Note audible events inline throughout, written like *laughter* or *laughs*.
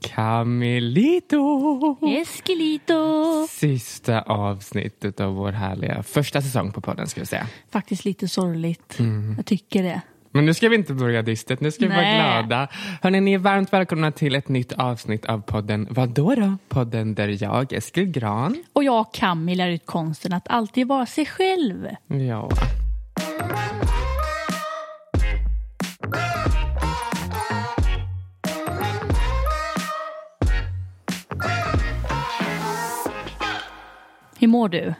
Camilito! Esquilito! Sista avsnittet av vår härliga första säsong på podden ska vi säga. Faktiskt lite sorgligt. Jag tycker det. Men nu ska vi inte börja dystet, nu ska vi vara Nej. glada. Hörrni, ni är varmt välkomna till ett nytt avsnitt av podden Vadå då? Podden där jag, Eskil Gran, Och jag och Camille lär ut konsten att alltid vara sig själv. ja. Hur mår du?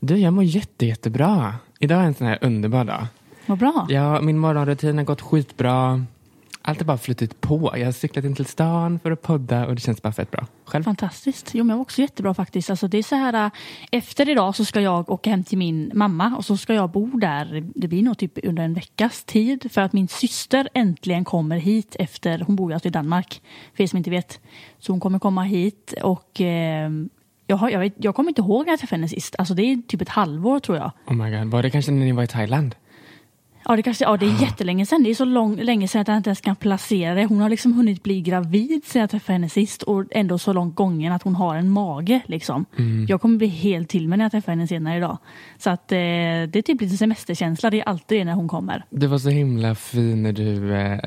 Du, jag mår jätte, jättebra. Idag är en sån här underbar dag. Vad bra. Ja, min morgonrutin har gått skitbra. Allt har bara flutit på. Jag har cyklat in till stan för att podda och det känns bara fett bra. Själv? Fantastiskt. Jo, men jag också jättebra faktiskt. Alltså, det är så här, äh, efter idag så ska jag åka hem till min mamma och så ska jag bo där. Det blir nog typ under en veckas tid för att min syster äntligen kommer hit efter, hon bor ju alltså i Danmark, för er som inte vet. Så hon kommer komma hit och eh, jag, har, jag, vet, jag kommer inte ihåg när jag träffade henne sist. Alltså det är typ ett halvår tror jag. Oh my god, var det kanske när ni var i Thailand? Ja, det, kanske, ja, det är jättelänge sedan. Det är så lång, länge sedan att jag inte ens kan placera det. Hon har liksom hunnit bli gravid sedan jag träffade henne sist och ändå så långt gången att hon har en mage. Liksom. Jag kommer bli helt till mig när jag träffar henne senare idag. Så att, eh, det är typ lite semesterkänsla. Det är alltid det när hon kommer. Du var så himla fin när du eh,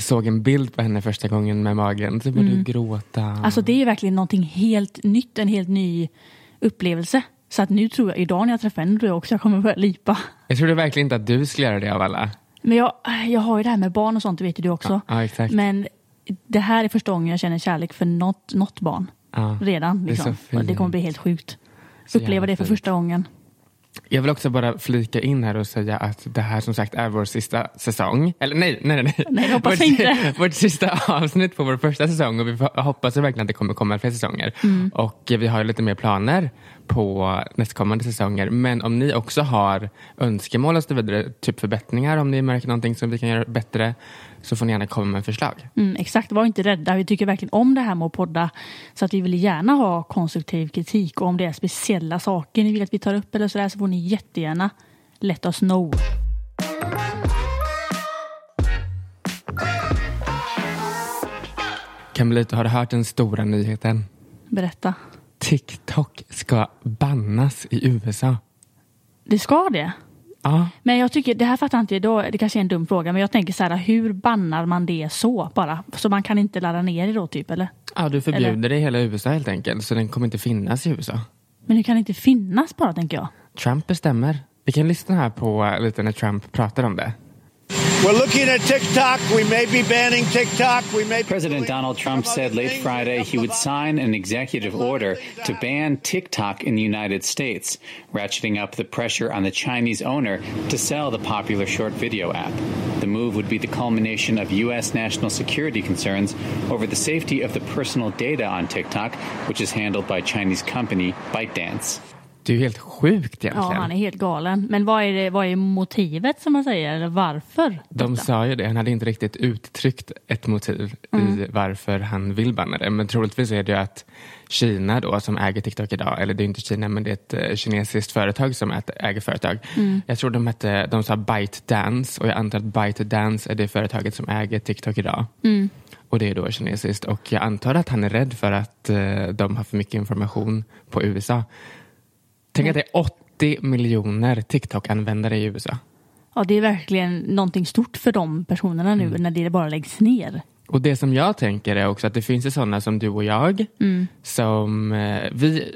såg en bild på henne första gången med magen. Så började du gråta. Alltså det är verkligen någonting helt nytt, en helt ny upplevelse. Så att nu tror jag, idag när jag träffar henne, tror jag också jag kommer börja lipa. Jag trodde verkligen inte att du skulle göra det av alla. Men jag, jag har ju det här med barn och sånt, det vet ju du också. Ja, exakt. Men det här är första gången jag känner kärlek för något, något barn. Ja. Redan. Det Liksom. Och det kommer bli helt sjukt. Så Uppleva det för fint. första gången. Jag vill också bara flika in här och säga att det här som sagt är vår sista säsong. Eller nej, nej, nej. Nej, hoppas vårt, inte. *laughs* Vårt sista avsnitt på vår första säsong och vi hoppas verkligen att det kommer komma fler säsonger. Mm. Och vi har lite mer planer på nästkommande säsonger. Men om ni också har önskemål och så vidare, typ förbättringar, om ni märker någonting som vi kan göra bättre, så får ni gärna komma med förslag. Mm, exakt, var inte rädda. Vi tycker verkligen om det här med att podda. Så att vi vill gärna ha konstruktiv kritik. Och om det är speciella saker ni vill att vi tar upp eller sådär så får ni jättegärna let us know. Camilito, har du hört den stora nyheten? Berätta. TikTok ska bannas i USA. Det ska det. Ja, Men jag tycker, det här fattar inte då, det kanske är en dum fråga, men jag tänker så här, hur bannar man det så bara? Så man kan inte ladda ner det då typ, eller? ja du förbjuder det i hela USA helt enkelt. Så den kommer inte finnas i USA. Men det kan inte finnas bara, tänker jag. Trump bestämmer. Vi kan lyssna här på eh, lite när Trump pratar om det. We're looking at TikTok. We may be banning TikTok. We may President Donald Trump said late Friday he would sign an executive order to ban TikTok in the United States, ratcheting up the pressure on the Chinese owner to sell the popular short video app. The move would be the culmination of U.S. national security concerns over the safety of the personal data on TikTok, which is handled by Chinese company ByteDance. Det är ju helt sjukt Ja, egentligen. han är helt galen. Men vad är, det, vad är motivet som man säger? Eller varför? De detta? sa ju det, han hade inte riktigt uttryckt ett motiv i varför han vill banna det. Men troligtvis är det ju att Kina då som äger TikTok idag, eller det är inte Kina men det är ett eh, kinesiskt företag som äger företag. Jag tror de hette, de sa ByteDance och jag antar att ByteDance är det företaget som äger TikTok idag. Och det är då kinesiskt och jag antar att han är rädd för att eh, de har för mycket information på USA. Tänk att det är 80 miljoner TikTok-användare i USA. Ja, det är verkligen någonting stort för de personerna nu när det bara läggs ner. Och det som jag tänker är också att det finns ju sådana som du och jag som eh, vi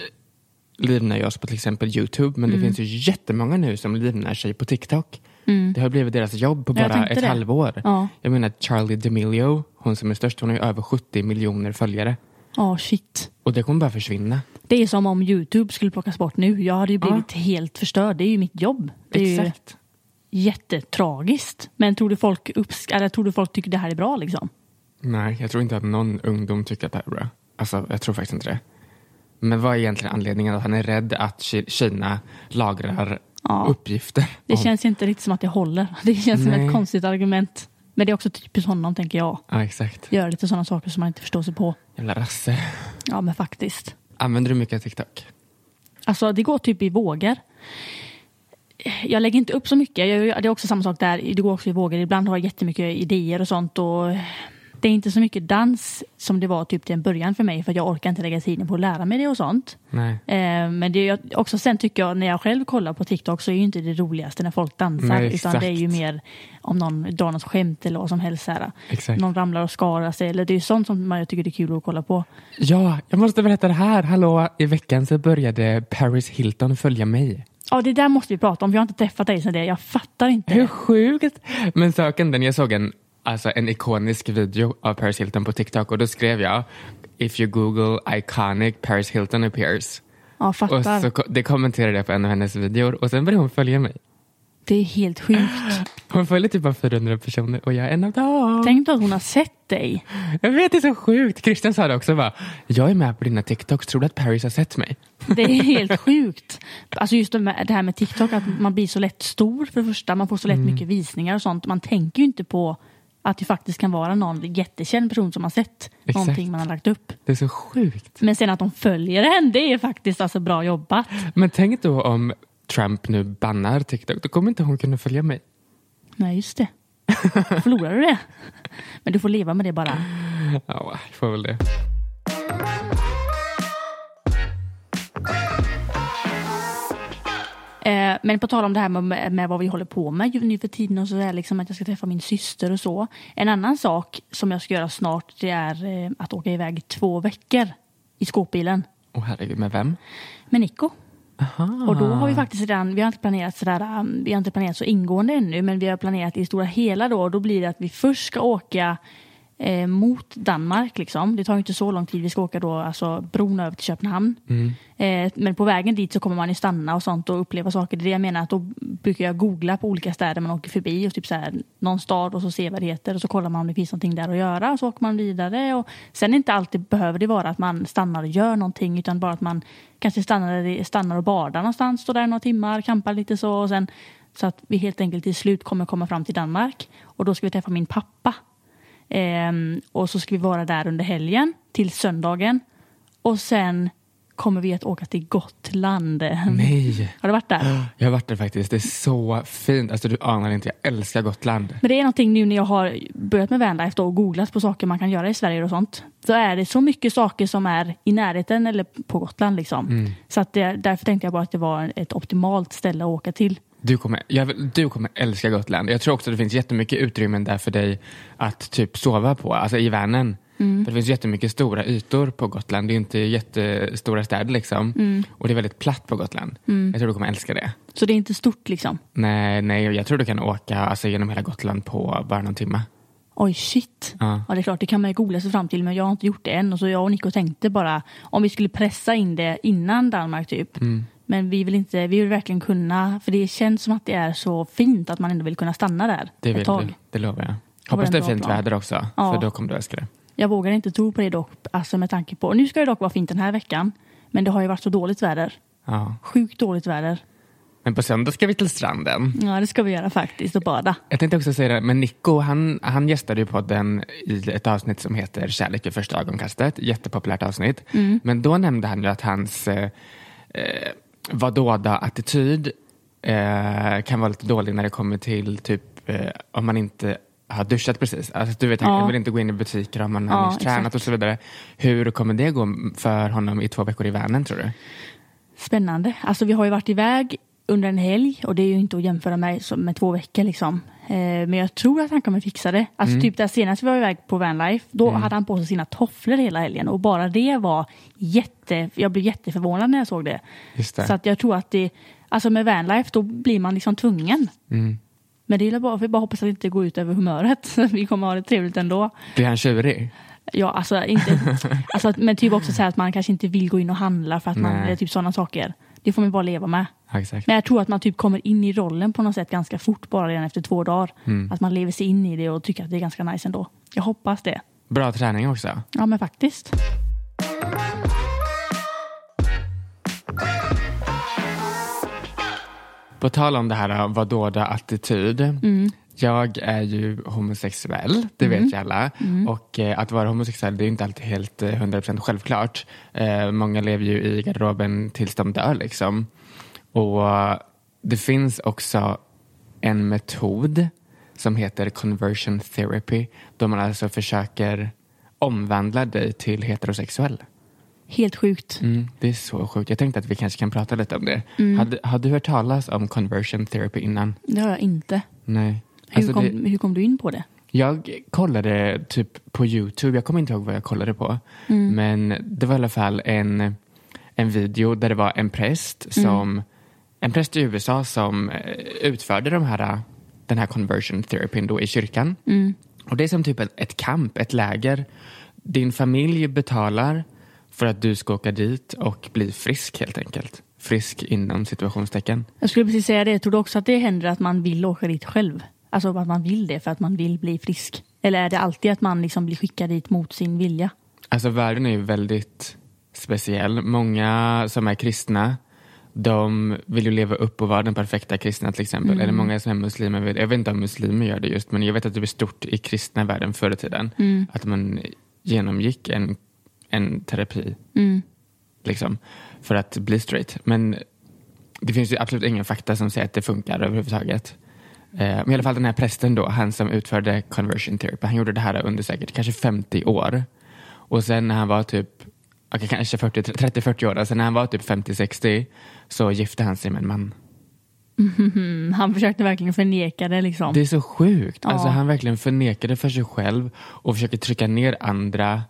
livnär ju oss på till exempel Youtube men det finns ju jättemånga nu som livnär sig på TikTok. Det har blivit deras jobb på bara ett det. halvår. Ja. Jag menar Charlie D'Amelio, hon som är störst, hon har ju över 70 miljoner följare. Ja, shit. Och det kommer bara försvinna. Det är som om Youtube skulle plockas bort nu. Jag hade ju blivit helt förstörd. Det är ju mitt jobb. Det Exakt. ju jättetragiskt. Men tror du folk, uppsk- eller tror du folk tycker det här är bra liksom? Nej, jag tror inte att någon ungdom tycker att det här är bra. Alltså, jag tror faktiskt inte det. Men vad är egentligen anledningen? Att han är rädd att Ki- Kina lagrar Ja. uppgifter? Det om- känns inte riktigt som att det håller. *laughs* Det känns som Nej. ett konstigt argument. Men det är också typiskt honom tänker jag. Ja, exakt. Göra lite sådana saker som man inte förstår sig på. Jävla rasse. Ja men faktiskt. Använder du mycket TikTok? Alltså det går typ i vågor. Jag lägger inte upp så mycket. Jag, det är också samma sak där. Det går också i vågor. Ibland har jag jättemycket idéer och sånt. Och Det är inte så mycket dans som det var typ till en början för mig för jag orkar inte lägga tiden på att lära mig det och sånt. Nej. Eh, men det är också sen tycker jag när jag själv kollar på TikTok så är ju inte det roligaste när folk dansar Nej, utan det är ju mer om någon drar något skämt eller vad som helst. Här. Exakt. Någon ramlar och skarar sig eller det är ju sånt som man tycker det är kul att kolla på. Ja, jag måste berätta det här. Hallå, i veckan så började Paris Hilton följa mig. Ja det där måste vi prata om, vi har inte träffat dig sedan det, jag fattar inte. Hur sjukt? Men saken den, jag såg en, alltså en ikonisk video av Paris Hilton på TikTok och då skrev jag If you google iconic Paris Hilton appears. Ja Och fattar. så, ko- det kommenterade jag på en av hennes videor och sen började hon följa mig. Det är helt sjukt. *gasps* Hon följer typ bara 400 personer och jag är en av dem. Tänk då att hon har sett dig. Jag vet, det är så sjukt. Christian sa det också. Bara, jag är med på dina TikToks. Tror du att Paris har sett mig? Det är helt sjukt. Alltså just det här med TikTok, att man blir så lätt stor för det första. Man får så lätt Mm. mycket visningar och sånt. Man tänker ju inte på att det faktiskt kan vara någon jättekänd person som har sett Exakt. någonting man har lagt upp. Det är så sjukt. Men sen att de följer en, det är faktiskt alltså bra jobbat. Men tänk då om Trump nu bannar TikTok. Då kommer inte hon kunna följa mig. Nej, just det. Förlorar du det? Men du får leva med det bara. Ja, jag får väl det. Eh, men på tal om det här med, med vad vi håller på med nu för tiden och så är liksom att jag ska träffa min syster och så. En annan sak som jag ska göra snart det är eh, att åka iväg två veckor i skåpbilen Åh herregud, med vem? med Nico. Aha. Och då har vi faktiskt redan, vi har inte planerat sådär, um, vi har inte planerat så ingående ännu men vi har planerat i stora hela då. Då blir det att vi först ska åka eh, mot Danmark liksom. Det tar inte så lång tid, vi ska åka då alltså bron över till Köpenhamn. Eh, men på vägen dit så kommer man ju stanna och sånt och uppleva saker. Det är det jag menar att då brukar jag googla på olika städer man åker förbi och typ så här, någon stad och så ser vad det heter och så kollar man om det finns någonting där att göra och så åker man vidare. Och sen inte alltid behöver det vara att man stannar och gör någonting utan bara att man kanske stannar, stannar och badar någonstans, står där några timmar, campar lite så och sen så att vi helt enkelt till slut kommer komma fram till Danmark och då ska vi träffa min pappa. Ehm, och så ska vi vara där under helgen till söndagen och sen kommer vi att åka till Gotland. Nej. *laughs* Har du varit där? *gasps* Jag har varit där faktiskt. Det är så fint. Alltså du anar inte, jag älskar Gotland. Men det är någonting nu när jag har börjat med vanlife och googlat på saker man kan göra i Sverige och sånt. Så är det så mycket saker som är i närheten eller på Gotland liksom. Så att det, därför tänkte jag bara att det var ett optimalt ställe att åka till. Du kommer, jag, du kommer älska Gotland. Jag tror också att det finns jättemycket utrymmen där för dig att typ sova på, alltså i Vänern. För det finns jättemycket stora ytor på Gotland. Det är inte jättestora städer liksom. Och det är väldigt platt på Gotland. Jag tror du kommer älska det. Så det är inte stort liksom. Nej, nej, jag tror du kan åka alltså, genom hela Gotland på bara någon timme. Oj shit. Ja. Ja det är klart det kan man ju googla sig fram till men jag har inte gjort det än. Och så jag och Nico tänkte bara om vi skulle pressa in det innan Danmark typ. Mm. Men vi vill inte, vi vill verkligen kunna, för det känns som att det är så fint att man ändå vill kunna stanna där Det ett vill tag. du, det lovar jag. Hoppas det är fint plan. väder också, Ja. för då kommer du älska det. Jag vågar inte tro på det dock, alltså med tanke på, nu ska det dock vara fint den här veckan. Men det har ju varit så dåligt väder. Ja. Sjukt dåligt väder. Men på söndag ska vi till stranden. Ja det ska vi göra faktiskt och bada. Jag tänkte också säga det, men Nico han, han gästade ju podden i ett avsnitt som heter Kärlek vid första ögonkastet. Jättepopulärt avsnitt. Men då nämnde han ju att hans eh, eh, vadåda-attityd eh, kan vara lite dålig när det kommer till typ eh, om man inte har duschat precis. Alltså, du vet, Ja. Han vill inte gå in i butiker om man har Ja, nyss tränat exakt. och så vidare. Hur kommer det gå för honom i två veckor i Vänern tror du? Spännande. Alltså vi har ju varit iväg under en helg och det är ju inte att jämföra med, med två veckor liksom. Eh, men jag tror att han kommer fixa det. Alltså typ där senast vi var iväg på vanlife, då hade han på sig sina tofflor hela helgen och bara det var jätte, jag blev jätteförvånad när jag såg det. Det. Så att jag tror att det, alltså med vanlife då blir man liksom tvungen. Mm. Men det är bara, vi bara hoppas att det inte går ut över humöret. *laughs* vi kommer ha det trevligt ändå. Blir han tjurig? Ja, alltså inte, *laughs* alltså, men typ också så här att man kanske inte vill gå in och handla för att man, Nej. eller typ sådana saker. Det får man bara leva med. Ja. Men jag tror att man typ kommer in i rollen på något sätt ganska fort bara redan efter två dagar. Mm. Att man lever sig in i det och tycker att det är ganska nice ändå. Jag hoppas det. Bra träning också. Ja men faktiskt. På tal om det här vadåda attityd. Mm. Jag är ju homosexuell, det vet ju alla. Mm. Och eh, att vara homosexuell det är inte alltid helt eh, 100% självklart. Eh, många lever ju i garderoben tills de dör liksom. Och det finns också en metod som heter conversion therapy. Då man alltså försöker omvandla dig till heterosexuell. Helt sjukt. Mm, det är så sjukt. Jag tänkte att vi kanske kan prata lite om det. Mm. Hade, har du hört talas om conversion therapy innan? Det har jag inte. Nej. Hur, Alltså kom, det, hur kom du in på det? jag kollade typ på Youtube, jag kommer inte ihåg vad jag kollade på. Mm. Men det var i alla fall en, en video där det var en präst Mm. som en präst i USA som eh, utförde de här, den här conversion therapyn då i kyrkan. Mm. Och det är som typ ett, ett camp, ett läger. Din familj betalar för att du ska åka dit och bli frisk helt enkelt. Frisk inom situationstecken. Jag skulle precis säga det. Jag trodde också att det händer att man vill åka dit själv. Alltså att man vill det för att man vill bli frisk. Eller är det alltid att man liksom blir skickad dit mot sin vilja? Alltså världen är ju väldigt speciell. Många som är kristna, de vill ju leva upp och vara den perfekta kristna till exempel. Eller många som är muslimer, jag vet inte om muslimer gör det just, men jag vet att det var stort i kristna världen förr i tiden. Att man genomgick en, en terapi Mm. liksom, för att bli straight. Men det finns ju absolut ingen fakta som säger att det funkar överhuvudtaget. Eh, Men i alla fall den här prästen då, han som utförde conversion therapy, han gjorde det här under säkert kanske 50 år. Och sen när han var typ, okej kanske 40, 30-40 år, alltså när han var typ 50-60 så gifte han sig med en man. Mm, han försökte verkligen förneka det liksom. Det är så sjukt. Ja. Alltså han verkligen förnekade för sig själv och försöker trycka ner andra.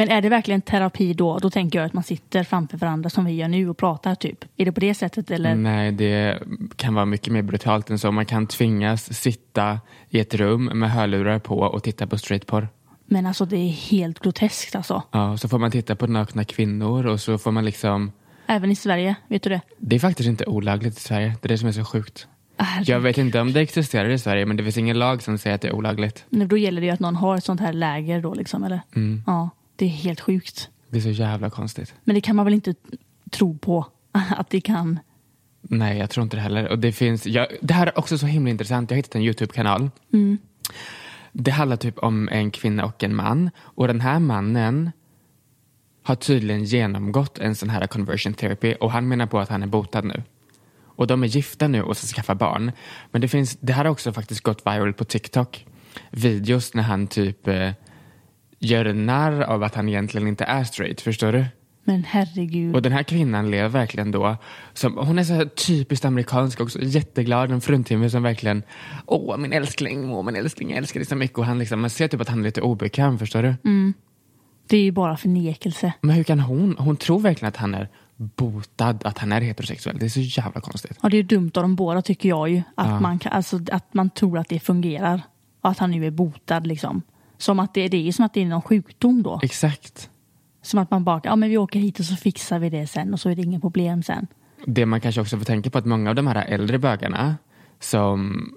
Men är det verkligen terapi då? Då tänker jag att man sitter framför varandra som vi gör nu och pratar typ. Är det på det sättet eller? Nej, det kan vara mycket mer brutalt än så. Man kan tvingas sitta i ett rum med hörlurar på och titta på straightporr. Men alltså det är helt groteskt alltså. Ja, så får man titta på nakna kvinnor och så får man liksom... Även i Sverige, vet du det? Det är faktiskt inte olagligt i Sverige. Det är det som är så sjukt. Jag vet inte om det existerar i Sverige, men det finns ingen lag som säger att det är olagligt. Men Då gäller det ju att någon har ett sånt här läger då liksom, eller? Mm. Ja, det är helt sjukt. Det är så jävla konstigt. Men det kan man väl inte tro på *laughs* att det kan? Nej, jag tror inte det heller. Och det, finns, jag, det här är också så himla intressant. Jag har hittat en YouTube-kanal. Det handlar typ om en kvinna och en man. Och den här mannen har tydligen genomgått en sån här conversion therapy och han menar på att han är botad nu. Och de är gifta nu och ska skaffa barn. Men det, finns, det här har också faktiskt gått viral på TikTok. Videos när han typ eh, gör narr av att han egentligen inte är straight. Förstår du? Men herregud. Och den här kvinnan lever verkligen då, som, hon är så här typiskt amerikansk också, jätteglad, en fruntimmer som verkligen, åh min älskling, åh min älskling, jag älskar dig så mycket. Och han liksom, man ser typ att han är lite obekväm, förstår du? Det är ju bara förnekelse. Men hur kan hon, hon tror verkligen att han är botad, att han är heterosexuell. Det är så jävla konstigt. Ja, det är ju dumt av de båda tycker jag ju. Att, Ja. man, kan, alltså, att man tror att det fungerar. Och att han nu är botad liksom. Som att det, det är som att det är någon sjukdom då. Exakt. Som att man bara, ja men vi åker hit och så fixar vi det sen och så är det inget problem sen. Det man kanske också får tänka på att många av de här äldre bögarna som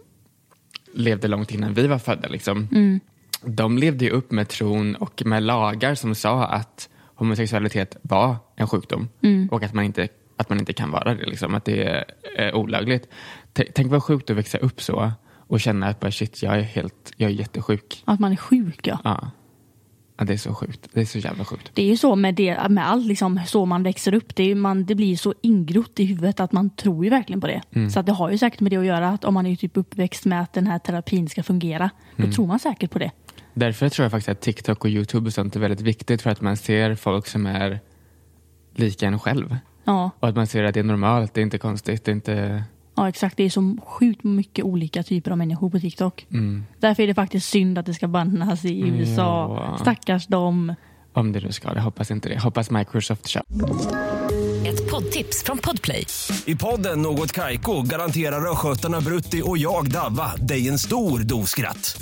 levde långt innan vi var födda, liksom, de levde ju upp med tron och med lagar som sa att homosexualitet var en sjukdom och att man inte, att man inte kan vara det, liksom, att det är, är olagligt. T- Tänk vad sjukt att växa upp så och känna att bara, shit, jag är, helt, jag är jättesjuk. Att man är sjuk ja. Ja. ja, det är så sjukt. Det är så jävla sjukt. Det är ju så med, det, med allt liksom, så man växer upp. Det, är, man, det blir så ingrott i huvudet att man tror ju verkligen på det. Så att det har ju säkert med det att göra. Att om man är typ uppväxt med att den här terapin ska fungera, då tror man säkert på det. Därför tror jag faktiskt att TikTok och YouTube och sånt är väldigt viktigt för att man ser folk som är lika en själv. Ja, Och att man ser att det är normalt, det är inte konstigt, det är inte... ja, exakt. Det är så sjukt mycket olika typer av människor på TikTok. Mm. Därför är det faktiskt synd att det ska bannas i USA. Ja. Stackars dem. Om det nu ska, jag hoppas inte det. Hoppas Microsoft kör. Ett poddtips från Podplay. I podden Något Kaiko garanterar östgötarna Brutti och jag, Davva, dig en stor dos skratt.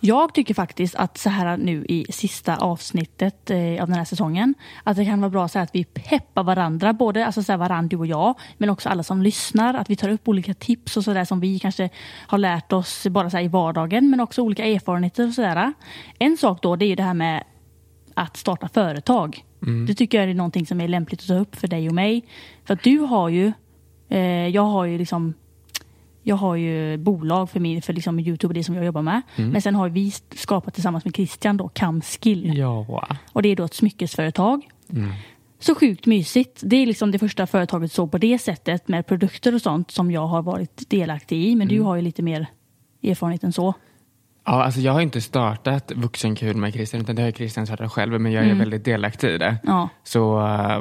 Jag tycker faktiskt att så här nu i sista avsnittet eh, av den här säsongen att det kan vara bra så att vi peppar varandra, både alltså så här varandra du och jag, men också alla som lyssnar. Att vi tar upp olika tips och sådär som vi kanske har lärt oss bara så här i vardagen, men också olika erfarenheter och sådär. En sak då, det är ju det här med att starta företag. Det tycker jag är någonting som är lämpligt att ta upp för dig och mig. För att du har ju, eh, jag har ju liksom jag har ju bolag för, min, för liksom Youtube och det som jag jobbar med. Men sen har vi skapat tillsammans med Christian då Camskill. Ja. Och det är då ett smyckesföretag. Så sjukt mysigt. Det är liksom det första företaget så på det sättet med produkter och sånt som jag har varit delaktig i. Men du har ju lite mer erfarenhet än så. Ja, alltså jag har inte startat Vuxenkul med Christian, utan det har Christian startat själv, men jag är väldigt delaktig i det. Ja. Så eh,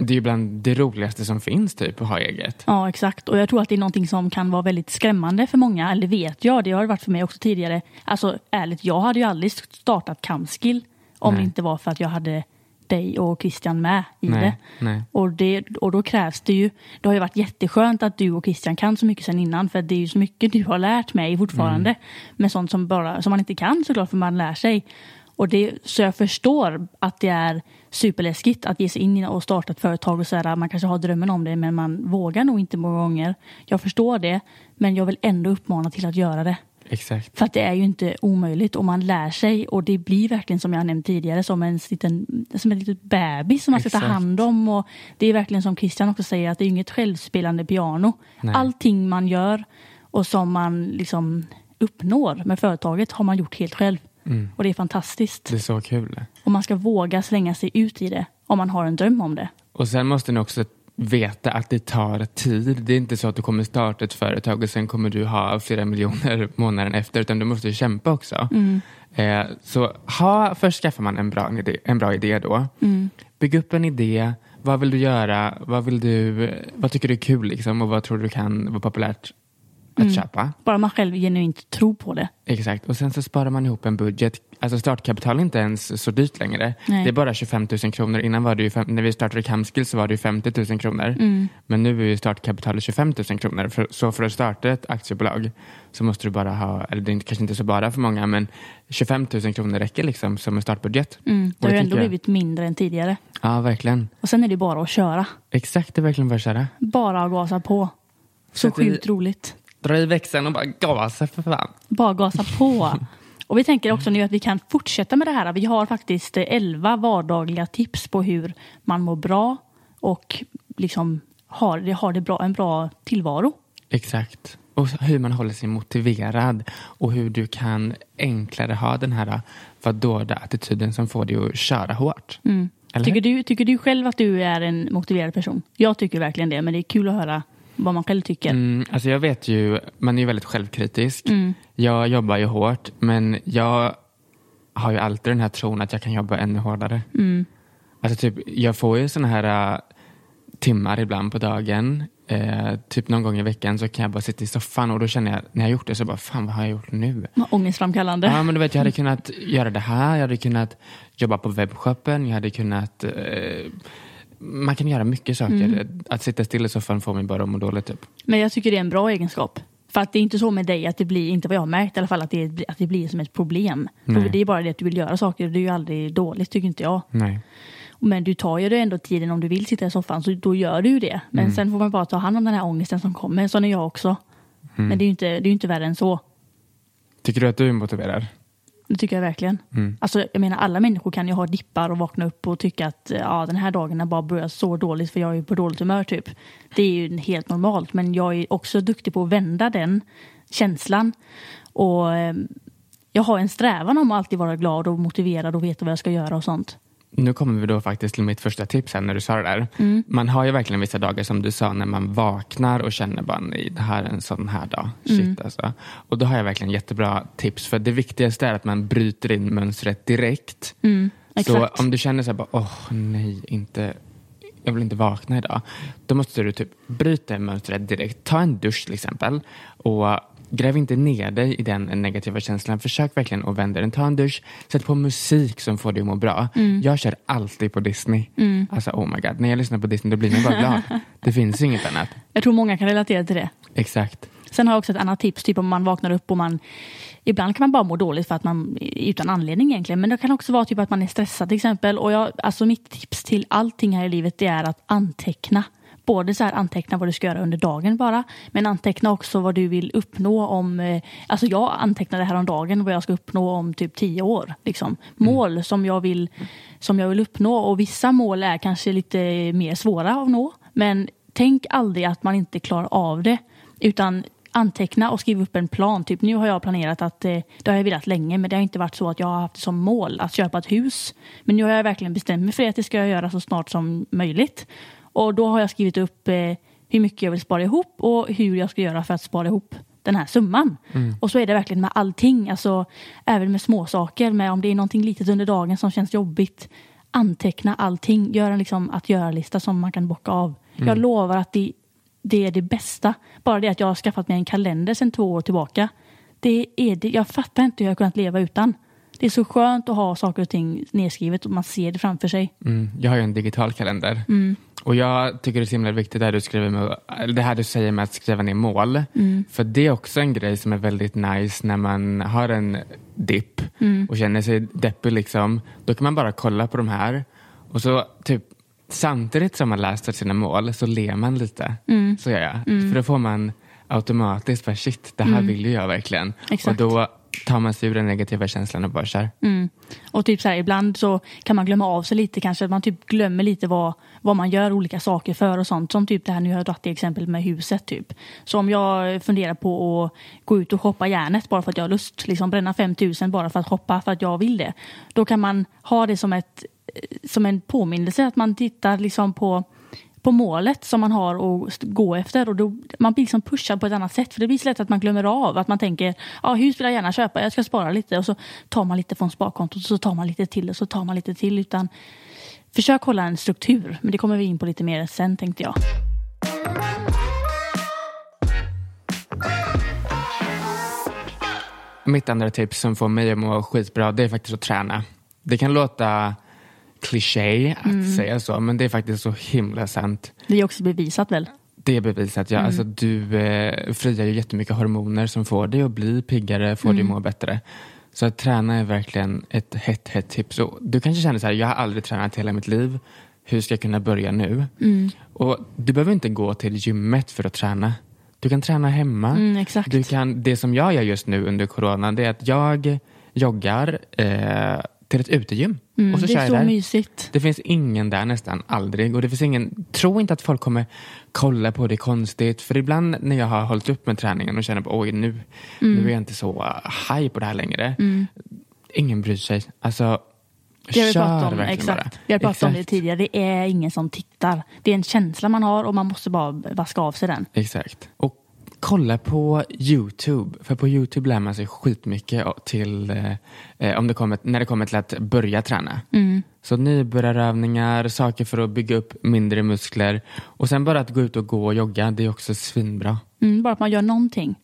det är ju bland det roligaste som finns typ att ha eget. Ja, exakt. Och jag tror att det är någonting som kan vara väldigt skrämmande för många. Eller vet jag, det har det varit för mig också tidigare. Alltså ärligt, jag hade ju aldrig startat Camskill om Nej. det inte var för att jag hade dig och Christian med i Nej, det. nej. Och det. Och då krävs det ju, det har ju varit jätteskönt att du och Christian kan så mycket sen innan för det är ju så mycket du har lärt mig fortfarande. Mm. Med sånt som, bara, som man inte kan såklart för man lär sig. Och det, så jag förstår att det är superläskigt att ge sig in och starta ett företag och här, man kanske har drömmen om det men man vågar nog inte många gånger. Jag förstår det men jag vill ändå uppmana till att göra det. Exakt. För att det är ju inte omöjligt och man lär sig och det blir verkligen som jag nämnt tidigare som en liten, som en liten bebis som man ska ta hand om. Och det är verkligen som Christian också säger att det är inget självspelande piano. Nej. Allting man gör och som man liksom uppnår med företaget har man gjort helt själv. Och det är fantastiskt. Det är så kul. Och man ska våga slänga sig ut i det om man har en dröm om det. Och sen måste ni också veta att det tar tid. Det är inte så att du kommer starta ett företag och sen kommer du ha flera miljoner *laughs* månaden efter, utan du måste kämpa också. Eh, så ha, först skaffar man en bra idé, en bra idé då. Bygg upp en idé. Vad vill du göra? Vad, vill du, vad tycker du är kul liksom? och vad tror du kan vara populärt att köpa? Bara man själv genuint tror på det. Exakt, och sen så sparar man ihop en budget. Alltså startkapital är inte ens så dyrt längre. Nej. Det är bara 25 000 kronor. Innan var det ju, när vi startade Camskill så var det ju 50 000 kronor. Men nu är ju startkapitalet 25 000 kronor. För, så för att starta ett aktiebolag så måste du bara ha, eller det är kanske inte så bara för många, men 25 000 kronor räcker liksom som en startbudget. Mm. Det har ju det ändå blivit mindre än tidigare. Ja, verkligen. Och sen är det bara att köra. Exakt, det är verkligen bara att köra. Bara att gasa på. Så i- sjukt roligt. Dra i växeln och bara gasa för fan. Bara gasa på. *laughs* Och vi tänker också nu att vi kan fortsätta med det här. Vi har faktiskt eh, 11 vardagliga tips på hur man mår bra och liksom har, har det bra, en bra tillvaro. Exakt. Och hur man håller sig motiverad och hur du kan enklare ha den här vadåda attityden som får dig att köra hårt. Mm. Tycker du, tycker du själv att du är en motiverad person? Jag tycker verkligen det, men det är kul att höra vad man själv tycker. Mm, alltså jag vet ju, man är ju väldigt självkritisk. Mm. Jag jobbar ju hårt, men jag har ju alltid den här tron att jag kan jobba ännu hårdare. Mm. Alltså typ, jag får ju såna här äh, timmar ibland på dagen. Eh, typ någon gång i veckan så kan jag bara sitta i soffan och då känner jag, när jag gjort det så bara, fan vad har jag gjort nu? Ångestframkallande. Ja, men du vet, jag hade kunnat göra det här, jag hade kunnat jobba på webbshoppen, jag hade kunnat... Eh, man kan göra mycket saker. Mm. Att sitta still i soffan får mig bara att må dåligt. Typ. Men jag tycker det är en bra egenskap. För att det är inte så med dig att det blir, inte vad jag har märkt i alla fall, att det, att det blir som ett problem. För det är bara det att du vill göra saker, det är ju aldrig dåligt tycker inte jag. Nej. Men du tar ju ändå tiden om du vill sitta i soffan, så då gör du ju det. Men Mm. sen får man bara ta hand om den här ångesten som kommer, sån är jag också. Mm. Men det är ju inte, det är inte värre än så. Tycker du att du är motiverad? Det tycker jag verkligen. Mm. Alltså, jag menar, alla människor kan ju ha dippar och vakna upp och tycka att ja, den här dagen har bara börjat så dåligt för jag är på dåligt humör typ. Det är ju helt normalt men jag är också duktig på att vända den känslan. Och eh, jag har en strävan om att alltid vara glad och motiverad och veta vad jag ska göra och sånt. Nu kommer vi då faktiskt till mitt första tips här när du sa det där. Mm. Man har ju verkligen vissa dagar som du sa när man vaknar och känner bara nej, det här är en sån här dag. Shit Mm. alltså. Och då har jag verkligen jättebra tips för det viktigaste är att man bryter in mönstret direkt. Så Mm, exakt. om du känner så här bara, åh nej, inte, jag vill inte vakna idag. Då måste du typ bryta mönstret direkt. Ta en dusch till exempel och gräv inte ner dig i den negativa känslan. Försök verkligen att vända den. Ta en dusch, sätt på musik som får dig att må bra. Jag kör alltid på Disney. Alltså oh my god, när jag lyssnar på Disney då blir man bara glad. *laughs* Det finns ju inget annat. Jag tror många kan relatera till det. Exakt. Sen har jag också ett annat tips, typ om man vaknar upp och man Ibland kan man bara må dåligt för att man, utan anledning egentligen, men det kan också vara typ att man är stressad till exempel. Och jag, alltså mitt tips till allting här i livet det är att anteckna. Både så här anteckna vad du ska göra under dagen bara, men anteckna också vad du vill uppnå om, eh, alltså jag antecknade häromdagen vad jag ska uppnå om typ tio år. Liksom. Mål som, jag vill, som jag vill uppnå och vissa mål är kanske lite mer svåra att nå, men tänk aldrig att man inte klarar av det, utan anteckna och skriva upp en plan. Typ nu har jag planerat att, eh, det har jag velat länge, men det har inte varit så att jag har haft som mål att köpa ett hus. Men nu har jag verkligen bestämt mig för det, att det ska jag göra så snart som möjligt. Och då har jag skrivit upp eh, hur mycket jag vill spara ihop och hur jag ska göra för att spara ihop den här summan. Och så är det verkligen med allting, alltså även med småsaker, med om det är någonting litet under dagen som känns jobbigt. Anteckna allting, gör en liksom att göra-lista som man kan bocka av. Jag lovar att det, det är det bästa. Bara det att jag har skaffat mig en kalender sedan två år tillbaka. Det är det, jag fattar inte hur jag har kunnat leva utan. Det är så skönt att ha saker och ting nedskrivet och man ser det framför sig. Mm, jag har ju en digital kalender. Och jag tycker det är så himla viktigt det här du, skriver med, det här du säger med att skriva ner mål. För det är också en grej som är väldigt nice när man har en dipp och känner sig deppig. Liksom. Då kan man bara kolla på de här och så typ samtidigt som man läser sina mål så ler man lite. Så gör jag. För då får man automatiskt bara shit, det här vill ju jag verkligen. Exakt. Och då tar man sig ur den negativa känslan och bara kör. Mm. Och typ så här, ibland så kan man glömma av sig lite kanske. Man typ glömmer lite vad, vad man gör olika saker för och sånt. Som typ det här nu har jag dragit i exempel med huset typ. Så om jag funderar på att gå ut och shoppa järnet bara för att jag har lust. Liksom bränna 5000 bara för att shoppa för att jag vill det. Då kan man ha det som, ett, eh, som en påminnelse att man tittar liksom på på målet som man har att gå efter. Och då, man blir liksom pushad på ett annat sätt. För det blir så lätt att man glömmer av att man tänker ja hus vill jag gärna köpa, jag ska spara lite. Och så tar man lite från sparkontot och så tar man lite till och så tar man lite till. Utan försök hålla en struktur. Men det kommer vi in på lite mer sen tänkte jag. Mitt andra tips som får mig att må skitbra det är faktiskt att träna. Det kan låta kliché att säga så men det är faktiskt så himla sant. Det är också bevisat väl? Det är bevisat, ja. Alltså, du eh, frigör ju jättemycket hormoner som får dig att bli piggare, får dig att må bättre. Så att träna är verkligen ett hett, hett tips. Och du kanske känner så här, jag har aldrig tränat hela mitt liv. Hur ska jag kunna börja nu? Och du behöver inte gå till gymmet för att träna. Du kan träna hemma. Mm. Du kan, det som jag gör just nu under corona det är att jag joggar eh, till ett utegym. och så Mm, det kör är så där. mysigt. Det finns ingen där nästan aldrig. Och det finns ingen, tro inte att folk kommer kolla på det konstigt. För ibland när jag har hållit upp med träningen och känner på oj nu, nu är jag inte så uh, high på det här längre. Ingen bryr sig. Alltså, Det har vi pratat om, exakt. bara. Vi har pratat om det Exakt. tidigare. Det är ingen som tittar. Det är en känsla man har och man måste bara vaska av sig den. Exakt. Och kolla på YouTube. För på YouTube lär man sig skitmycket till, eh, eh, om det kommer, när det kommer till att börja träna. Mm. Så nybörjarövningar, saker för att bygga upp mindre muskler. Och sen bara att gå ut och gå och jogga, det är också svinbra. Mm, bara att man gör någonting.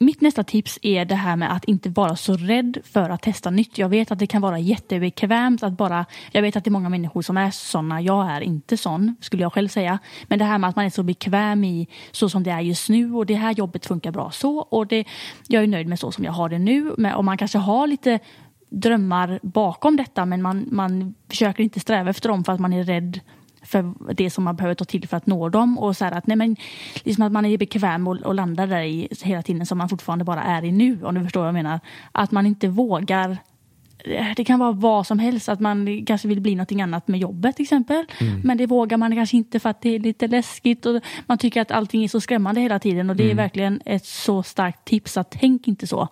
Mitt nästa tips är det här med att inte vara så rädd för att testa nytt. Jag vet att det kan vara jättebekvämt att bara... Jag vet att det är många människor som är såna. Jag är inte sån, skulle jag själv säga. Men det här med att man är så bekväm i så som det är just nu och det här jobbet funkar bra så och det, jag är nöjd med så som jag har det nu. Men, och man kanske har lite drömmar bakom detta men man, man försöker inte sträva efter dem för att man är rädd för det som man behöver ta till för att nå dem. Och så här att, nej men, liksom att man är bekväm och, och landar där i hela tiden som man fortfarande bara är i nu, om du förstår vad jag menar. Att man inte vågar det kan vara vad som helst, att man kanske vill bli någonting annat med jobbet till exempel. Men det vågar man kanske inte för att det är lite läskigt och man tycker att allting är så skrämmande hela tiden. Och det är verkligen ett så starkt tips att tänk inte så.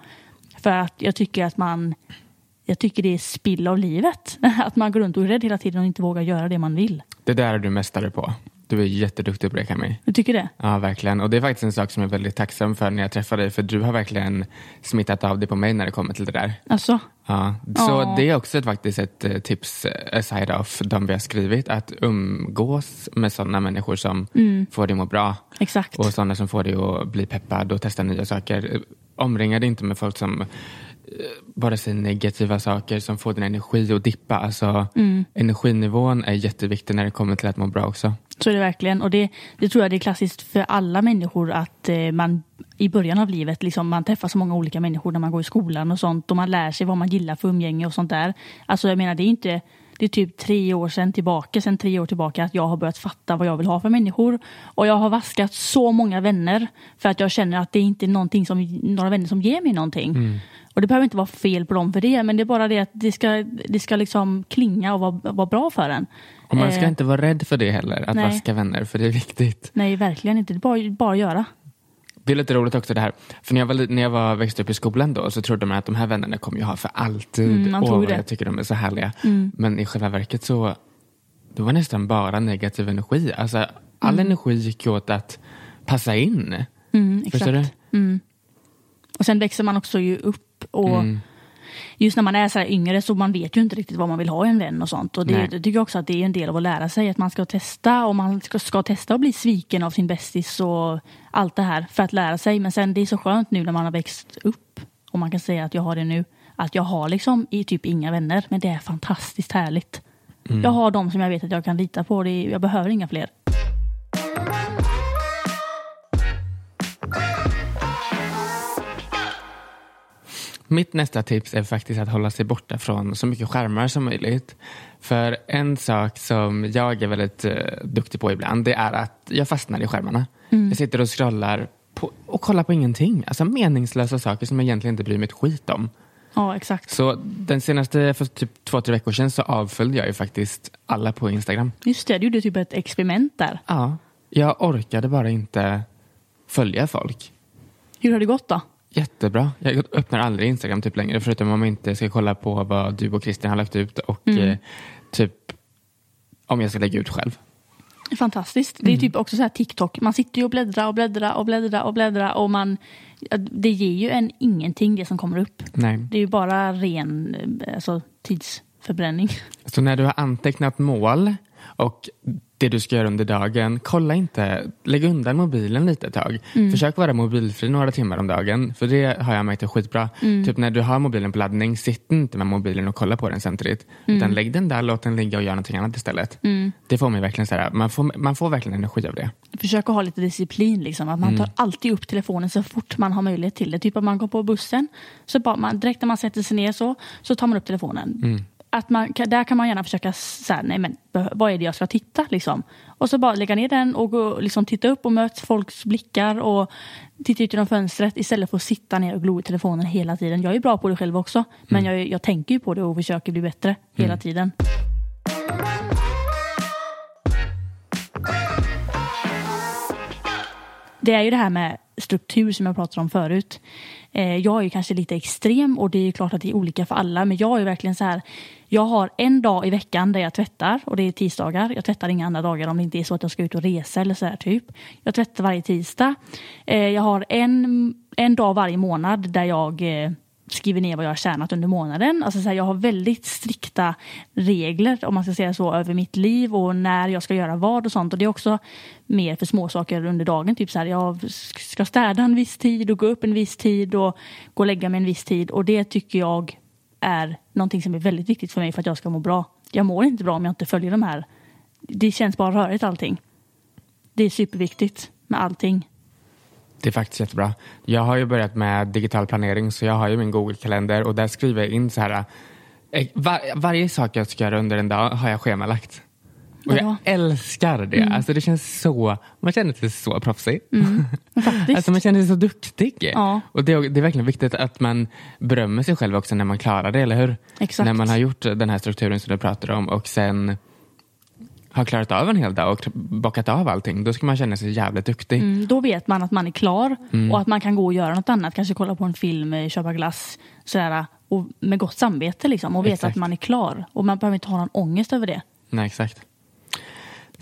För att jag tycker att man jag tycker det är spill av livet. *laughs* Att man går runt och är rädd hela tiden och inte vågar göra det man vill. Det där är du mästare på. Du är jätteduktig på det Camille. Du tycker det? Ja, verkligen. Och det är faktiskt en sak som jag är väldigt tacksam för när jag träffar dig. För du har verkligen smittat av det på mig när det kommer till det där. Alltså, Ja, så Ja. det är också ett, faktiskt ett eh, tips eh, aside of de vi har skrivit. Att umgås med sådana människor som får dig må bra. Exakt. Och sådana som får dig att bli peppad och testa nya saker. Omringa dig inte med folk som bara säger negativa saker som får din energi att dippa. Alltså, Energinivån är jätteviktig när det kommer till att må bra också. Så är det verkligen. Och det, det tror jag det är klassiskt för alla människor att eh, man i början av livet, liksom, man träffar så många olika människor när man går i skolan och sånt och man lär sig vad man gillar för umgänge och sånt där. Alltså jag menar det är inte det är typ tre år sedan tillbaka, sen tre år tillbaka att jag har börjat fatta vad jag vill ha för människor. Och jag har vaskat så många vänner för att jag känner att det inte är någonting som, några vänner som ger mig någonting. Och det behöver inte vara fel på dem för det, men det är bara det att det ska, det ska liksom klinga och vara, vara bra för en. Och man ska Eh, inte vara rädd för det heller, att nej. vaska vänner, för det är viktigt. Nej, verkligen inte. Det är bara, bara att göra. Det är lite roligt också det här. För när jag, var, när jag var, växte upp i skolan då så trodde man att de här vännerna kommer jag ha för alltid. Mm, man tror det. jag tycker de är så härliga. Men i själva verket så det var nästan bara negativ energi. Alltså, all energi gick åt att passa in. Mm, Förstår exakt. du? Och sen växer man också ju upp och Mm. just när man är så här yngre så man vet ju inte riktigt vad man vill ha i en vän och sånt. Och det, Nej. tycker jag också att det är en del av att lära sig att man ska testa och man ska, ska testa att bli sviken av sin bästis och allt det här för att lära sig. Men sen det är så skönt nu när man har växt upp och man kan säga att jag har det nu. Att jag har liksom i typ inga vänner men det är fantastiskt härligt. Mm. Jag har de som jag vet att jag kan lita på. Det jag behöver inga fler. Mitt nästa tips är faktiskt att hålla sig borta från så mycket skärmar som möjligt. För en sak som jag är väldigt eh, duktig på ibland det är att jag fastnar i skärmarna. Jag sitter och scrollar på, och kollar på ingenting. Alltså meningslösa saker som jag egentligen inte bryr mig ett skit om. Ja, exakt. Så den senaste, för typ två, tre veckor sedan så avföljde jag ju faktiskt alla på Instagram. Just det, du gjorde typ ett experiment där. Ja, jag orkade bara inte följa folk. Hur har det gått då? Jättebra. Jag öppnar aldrig Instagram typ längre förutom om jag inte ska kolla på vad du och Christian har lagt ut och eh, typ om jag ska lägga ut själv. Fantastiskt. Det är typ också så här TikTok. Man sitter ju och bläddrar och bläddrar och bläddrar och bläddrar och man... Det ger ju en ingenting det som kommer upp. Nej. Det är ju bara ren eh, alltså, tidsförbränning. Så när du har antecknat mål och det du ska göra under dagen, kolla inte, lägg undan mobilen lite ett tag. Försök vara mobilfri några timmar om dagen, för det har jag märkt är skitbra. Typ när du har mobilen på laddning, sitt inte med mobilen och kolla på den samtidigt. Utan lägg den där, låt den ligga och gör någonting annat istället. Det får mig verkligen så här, man får, man får verkligen energi av det. Försök att ha lite disciplin. Liksom. Att man tar alltid upp telefonen så fort man har möjlighet till det. Typ att man går på bussen, så bara man, direkt när man sätter sig ner så, så tar man upp telefonen. Att man, där kan man gärna försöka, här, nej men vad är det jag ska titta? Liksom. Och så bara lägga ner den och gå, liksom, titta upp och möta folks blickar och titta ut genom fönstret istället för att sitta ner och glo i telefonen hela tiden. Jag är bra på det själv också, men jag, jag tänker ju på det och försöker bli bättre hela tiden. Det är ju det här med struktur som jag pratade om förut. Eh, jag är ju kanske lite extrem och det är ju klart att det är olika för alla. Men jag är verkligen så här. Jag har en dag i veckan där jag tvättar och det är tisdagar. Jag tvättar inga andra dagar om det inte är så att jag ska ut och resa eller så här typ. Jag tvättar varje tisdag. Eh, jag har en, en dag varje månad där jag eh, skriver ner vad jag har tjänat under månaden. Alltså så här, jag har väldigt strikta regler, om man ska säga så, över mitt liv och när jag ska göra vad och sånt. Och det är också mer för småsaker under dagen. Typ så här, jag ska städa en viss tid och gå upp en viss tid och gå och lägga mig en viss tid. Och det tycker jag är någonting som är väldigt viktigt för mig för att jag ska må bra. Jag mår inte bra om jag inte följer de här. Det känns bara rörigt allting. Det är superviktigt med allting. Det är faktiskt jättebra. Jag har ju börjat med digital planering så jag har ju min Google-kalender och där skriver jag in så här. eh, Var, varje sak jag ska göra under en dag har jag schemalagt. Och jag älskar det. Alltså det känns så, man känner sig så proffsig. *laughs* Faktiskt. Alltså man känner sig så duktig. Ja. Och det, det är verkligen viktigt att man berömmer sig själv också när man klarar det, eller hur? Exakt. När man har gjort den här strukturen som du pratar om och sen har klarat av en hel dag och bockat av allting, då ska man känna sig jävligt duktig. Mm, då vet man att man är klar och att man kan gå och göra något annat. Kanske kolla på en film, eh, köpa glass sådär, och med gott samvete liksom, och veta att man är klar. Och man behöver inte ha någon ångest över det. Nej, exakt.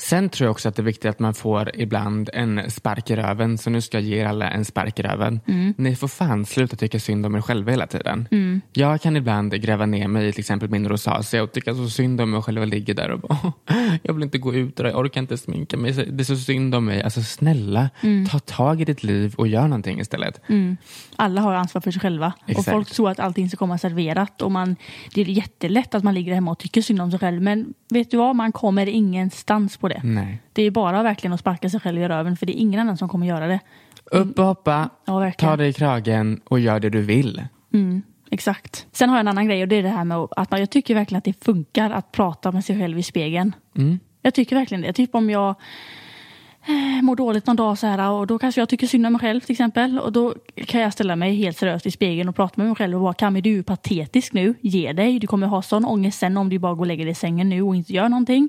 Sen tror jag också att det är viktigt att man får ibland en spark i röven. Så nu ska jag ge er alla en spark i röven. Ni får fan sluta tycka synd om er själva hela tiden. Jag kan ibland gräva ner mig i till exempel min rosacea och tycka så synd om mig själv och ligger där och bara *laughs* jag vill inte gå ut och jag orkar inte sminka mig. Det är så synd om mig. Alltså snälla, ta tag i ditt liv och gör någonting istället. Alla har ansvar för sig själva. Och Exakt. folk tror att allting ska komma serverat. Och man, det är jättelätt att man ligger hemma och tycker synd om sig själv. Men vet du vad, man kommer ingenstans på det. Nej. Det är bara verkligen att sparka sig själv i röven. För det är ingen annan som kommer göra det. Upp och hoppa, Ja, ta dig i kragen och gör det du vill. Exakt. Sen har jag en annan grej och det är det här med att man, jag tycker verkligen att det funkar att prata med sig själv i spegeln. Jag tycker verkligen det. Typ om jag Eh, mår dåligt någon dag så här och då kanske jag tycker synd om mig själv till exempel. Och då kan jag ställa mig helt seriöst i spegeln och prata med mig själv och bara Kami du är patetisk nu, ge dig. Du kommer ha sån ångest sen om du bara går och lägger dig i sängen nu och inte gör någonting.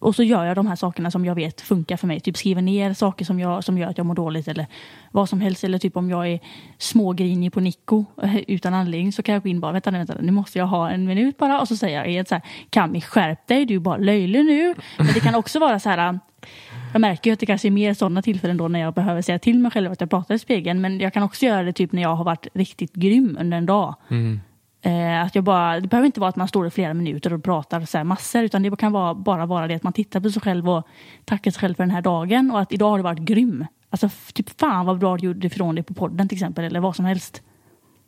Och så gör jag de här sakerna som jag vet funkar för mig. Typ skriver ner saker som, jag, som gör att jag mår dåligt eller vad som helst. Eller typ om jag är smågrinig på Nico eh, utan anledning så kan jag gå in och bara vänta nu, vänta nu måste jag ha en minut bara. Och så säger jag helt så här, Kami skärp dig, du är bara löjlig nu. Men det kan också vara så här jag märker ju att det kanske är mer sådana tillfällen då när jag behöver säga till mig själv att jag pratar i spegeln. Men jag kan också göra det typ när jag har varit riktigt grym under en dag. Eh, att jag bara, det behöver inte vara att man står i flera minuter och pratar så här massor. Utan det kan vara, bara vara det att man tittar på sig själv och tackar sig själv för den här dagen. Och att idag har du varit grym. Alltså typ fan vad bra du gjorde ifrån dig på podden till exempel. Eller vad som helst.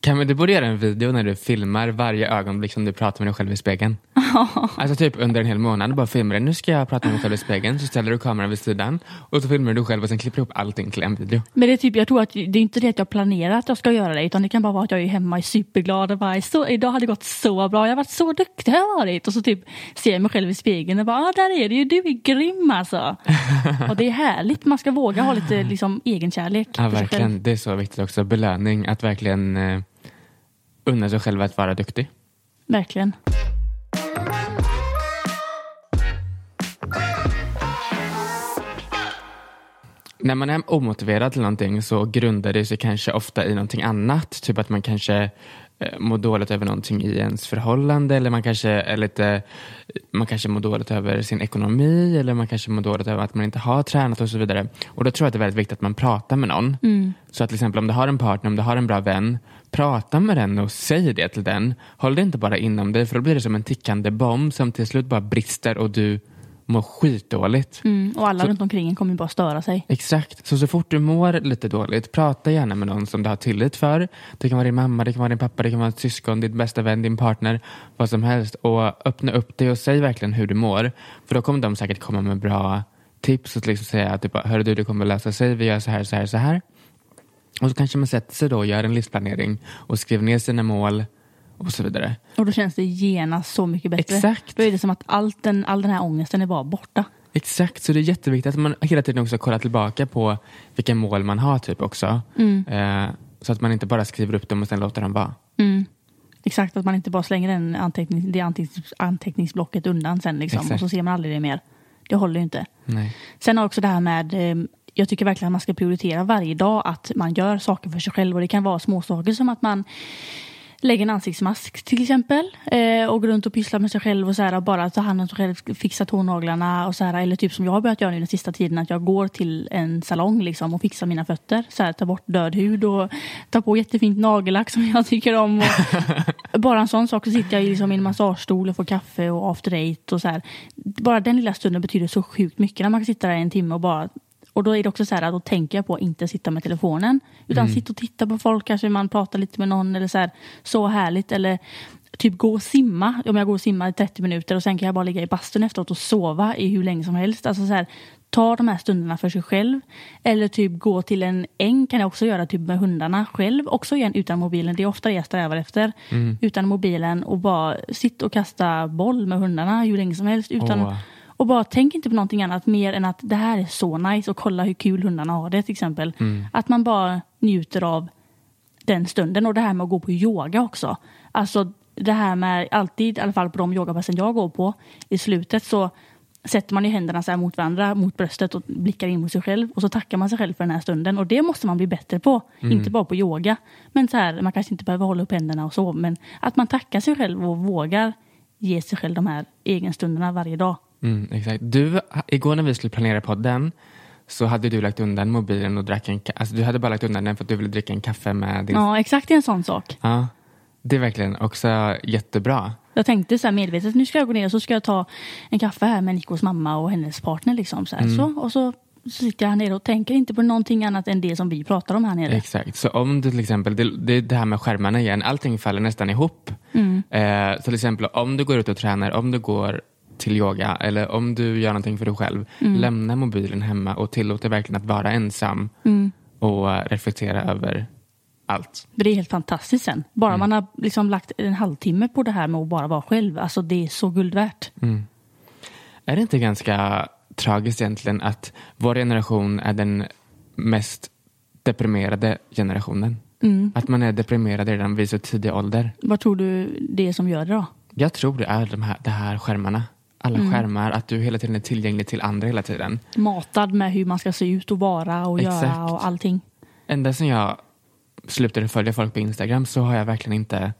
Kan du borde göra en video när du filmar varje ögonblick som du pratar med dig själv i spegeln? *laughs* alltså typ under en hel månad, bara filmar det. Nu ska jag prata med mig själv i spegeln, så ställer du kameran vid sidan och så filmar du själv och sen klipper du ihop allting till en video. Men det är typ, jag tror att det är inte det att jag planerar att jag ska göra det. Utan det kan bara vara att jag är hemma är superglad och bara, så, idag har det gått så bra. Jag har varit så duktig har jag varit. Och så typ ser jag mig själv i spegeln och bara, ah, där är du ju, du är grym alltså. och det är härligt, man ska våga ha lite liksom, egenkärlek. Ja, verkligen. Det är så viktigt också. Belöning, att verkligen eh, unna sig själv att vara duktig. Verkligen. När man är omotiverad till någonting så grundar det sig kanske ofta i någonting annat. Typ att man kanske mår dåligt över någonting i ens förhållande eller man kanske är lite man kanske mår dåligt över sin ekonomi eller man kanske mår dåligt över att man inte har tränat och så vidare. Och då tror jag att det är väldigt viktigt att man pratar med någon. Så att till exempel om du har en partner, om du har en bra vän, prata med den och säg det till den. Håll det inte bara inom dig för då blir det som en tickande bomb som till slut bara brister och du mår skitdåligt. Mm, och alla Så- runt omkring kommer bara störa sig. Exakt. Så så fort du mår lite dåligt, prata gärna med någon som du har tillit för. Det kan vara din mamma, det kan vara din pappa, det kan vara ett syskon, din bästa vän, din partner, vad som helst. Och öppna upp dig och säg verkligen hur du mår. För då kommer de säkert komma med bra tips och liksom säga typ, hör du, det kommer lösa sig, vi gör så här, så här, så här. Och så kanske man sätter sig då och gör en livsplanering och skriver ner sina mål och så vidare. Och då känns det genast så mycket bättre. Exakt. Då är det som att allt den, all den här ångesten är bara borta. Exakt, så det är jätteviktigt att man hela tiden också kollar tillbaka på vilka mål man har typ också. Eh, så att man inte bara skriver upp dem och sen låter dem vara. Exakt, att man inte bara slänger den anteckning, det antecknings, anteckningsblocket undan sen liksom, Exakt. och så ser man aldrig det mer. Det håller ju inte. Nej. Sen har också det här med, eh, jag tycker verkligen att man ska prioritera varje dag att man gör saker för sig själv och det kan vara små saker som att man lägger en ansiktsmask till exempel eh, och går runt och pysslar med sig själv och så här, och bara ta hand om sig själv, fixa tånaglarna och så här, eller typ som jag har börjat göra nu den sista tiden att jag går till en salong liksom och fixar mina fötter, så här, ta bort död hud och ta på jättefint nagellack som jag *laughs* tycker om. Och *laughs* bara en sån sak så sitter jag i liksom i en massagestol och får kaffe och after eight och så här. Bara den lilla stunden betyder så sjukt mycket när man kan sitta där i en timme och bara och då är det också så här att då tänker jag på att inte sitta med telefonen. Utan sitta och titta på folk, kanske man pratar lite med någon eller så här, så härligt. Eller typ gå och simma, om jag går och simmar i 30 minuter och sen kan jag bara ligga i bastun efteråt och sova i hur länge som helst. Alltså så här, ta de här stunderna för sig själv. Eller typ gå till en äng kan jag också göra typ med hundarna själv. Också igen utan mobilen, det är ofta det jag strävar efter. Utan mobilen och bara sitta och kasta boll med hundarna hur länge som helst. Utan, Åh. Och bara tänk inte på någonting annat mer än att det här är så nice och kolla hur kul hundarna har det till exempel. Att man bara njuter av den stunden och det här med att gå på yoga också. Alltså det här med alltid, i alla fall på de yogapassen jag går på, i slutet så sätter man ju händerna så här mot varandra, mot bröstet och blickar in mot sig själv och så tackar man sig själv för den här stunden och det måste man bli bättre på. Inte bara på yoga. Men så här, man kanske inte behöver hålla upp händerna och så, men att man tackar sig själv och vågar ge sig själv de här egenstunderna varje dag. Mm, exakt. Du, igår när vi skulle planera podden så hade du lagt undan mobilen och drack en alltså du hade bara lagt undan den för att du ville dricka en kaffe med din... Ja, exakt en sån sak. Ja, det är verkligen också jättebra. Jag tänkte så här medvetet, nu ska jag gå ner och så ska jag ta en kaffe här med Nikos mamma och hennes partner. Liksom, så. Mm. Så, och så sitter jag här nere och tänker inte på någonting annat än det som vi pratar om här nere. Exakt. Så om du till exempel, det, det är det här med skärmarna igen, allting faller nästan ihop. Mm. Eh, så till exempel om du går ut och tränar, om du går till yoga eller om du gör någonting för dig själv, Mm. lämna mobilen hemma och tillåt dig verkligen att vara ensam Mm. och eh, reflektera över allt. Det är helt fantastiskt sen. Bara Mm. man har liksom lagt en halvtimme på det här med att bara vara själv. Alltså det är så guld värt. Är det inte ganska tragiskt egentligen att vår generation är den mest deprimerade generationen? Mm. Att man är deprimerad redan vid så tidig ålder. Vad tror du det är som gör det då? Jag tror det är de här, de här skärmarna. Alla Mm. skärmar, att du hela tiden är tillgänglig till andra hela tiden. Matad med hur man ska se ut och vara och göra Exakt. och allting. Ända sedan jag slutade följa folk på Instagram så har jag verkligen inte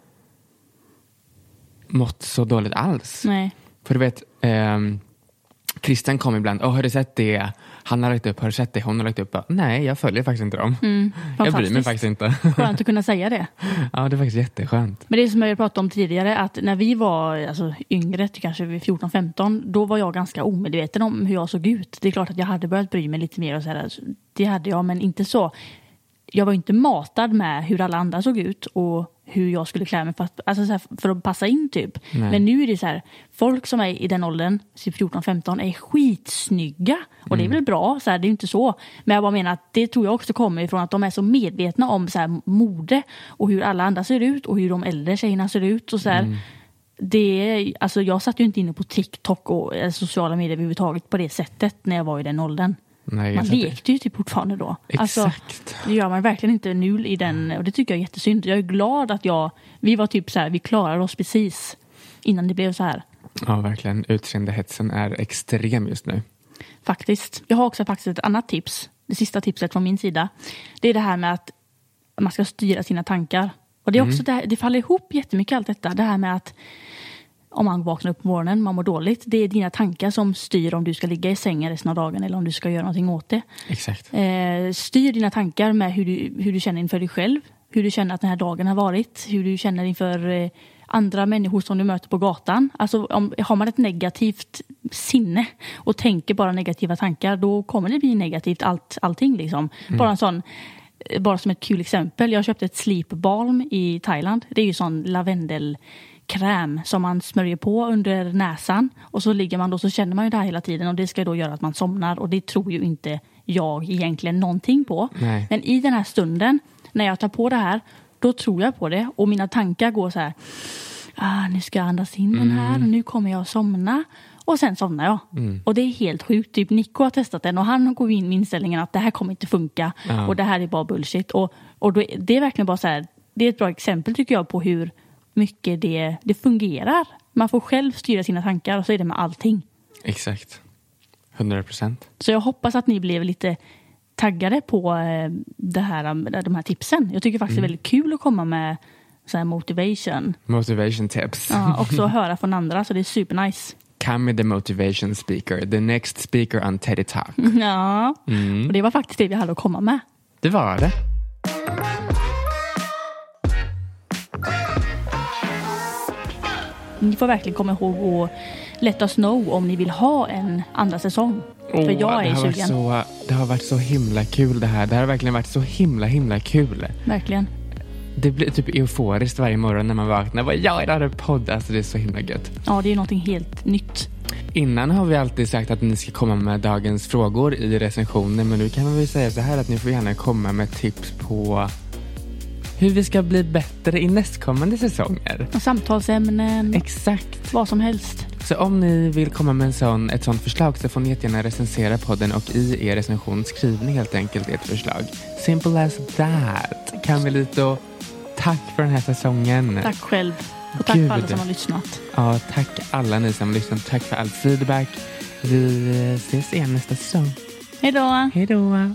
mått så dåligt alls. Nej. För du vet, ehm, Christian kom ibland, åh har du sett det? Han har lagt upp, har du sett det? Hon har lagt upp. Nej, jag följer faktiskt inte dem. Mm, *laughs* jag bryr mig faktiskt inte. Skönt att kunna säga det. *laughs* ja, det är faktiskt jätteskönt. Men det är som jag pratade om tidigare att när vi var alltså, yngre, kanske vid 14-15, då var jag ganska omedveten om hur jag såg ut. Det är klart att jag hade börjat bry mig lite mer och så här, alltså, det hade jag, men inte så. Jag var inte matad med hur alla andra såg ut och hur jag skulle klä mig för att, alltså så här, för att passa in typ. Nej. Men nu är det så här, folk som är i den åldern, typ 14-15, är skitsnygga. Och det är väl bra, så här, det är inte så. Men jag bara menar att det tror jag också kommer ifrån att de är så medvetna om så här, mode och hur alla andra ser ut och hur de äldre tjejerna ser ut. Och så här. Det alltså jag satt ju inte inne på TikTok och eh, sociala medier överhuvudtaget på det sättet när jag var i den åldern. Nej, Man lekte ju typ fortfarande då. Alltså, Exakt. det gör man verkligen inte nu i den, och det tycker jag är jättesynd. Jag är glad att jag, vi var typ så här, vi klarade oss precis innan det blev så här. Ja, verkligen. Utseendehetsen är extrem just nu. Faktiskt. Jag har också faktiskt ett annat tips. Det sista tipset från min sida. Det är det här med att man ska styra sina tankar. Och det, är också det, här, det faller ihop jättemycket allt detta. Det här med att om man vaknar upp på morgonen, man mår dåligt. Det är dina tankar som styr om du ska ligga i sängen resten av dagen eller om du ska göra någonting åt det. Exakt. Eh, styr dina tankar med hur du, hur du känner inför dig själv. Hur du känner att den här dagen har varit. Hur du känner inför eh, andra människor som du möter på gatan. Alltså om, har man ett negativt sinne och tänker bara negativa tankar då kommer det bli negativt allt, allting. Liksom. Bara en sån eh, bara som ett kul exempel. Jag köpte ett sleep balm i Thailand. Det är ju sån lavendelkräm som man smörjer på under näsan. Och så ligger man då så känner man ju det här hela tiden och det ska då göra att man somnar och det tror ju inte jag egentligen någonting på. Nej. Men i den här stunden när jag tar på det här då tror jag på det och mina tankar går så här. Ah, nu ska jag andas in den här och nu kommer jag att somna. Och sen somnar jag. Och det är helt sjukt. Typ Nico har testat den och han går in med inställningen att det här kommer inte funka. Ja. Och det här är bara bullshit. Och, och då, det är verkligen bara så här. Det är ett bra exempel tycker jag på hur mycket det, det fungerar. Man får själv styra sina tankar och så är det med allting. Exakt. 100 procent. Så jag hoppas att ni blev lite taggade på eh, det här, eh, de här tipsen. Jag tycker faktiskt det är väldigt kul att komma med så motivation. Motivation tips. Ja, också att höra från andra, så det är supernice. Come with the motivation speaker. The next speaker on Teddy Talk. *laughs* Ja, och det var faktiskt det vi hade att komma med. Det var det. Ni får verkligen komma ihåg att let us know om ni vill ha en andra säsong. För Åh, jag är sugen. så, det har varit så himla kul det här. Det här har verkligen varit så himla himla kul. Verkligen. Det blir typ euforiskt varje morgon när man vaknar. Bara, ja, idag är det podd. Alltså det är så himla gött. Ja, det är någonting helt nytt. Innan har vi alltid sagt att ni ska komma med dagens frågor i recensionen. Men nu kan vi säga så här att ni får gärna komma med tips på hur vi ska bli bättre i nästkommande säsonger. Och samtalsämnen, Exakt. vad som helst. Så om ni vill komma med en sån, ett sånt förslag så får ni jättegärna recensera podden och i er recension skriv ni helt enkelt ert förslag. Simple as that. Carmelito, tack för den här säsongen. Tack själv. Och tack Gud. för alla som har lyssnat. Ja, tack alla ni som har lyssnat. Tack för all feedback. Vi eh, ses igen nästa säsong. Hej då! Hej då!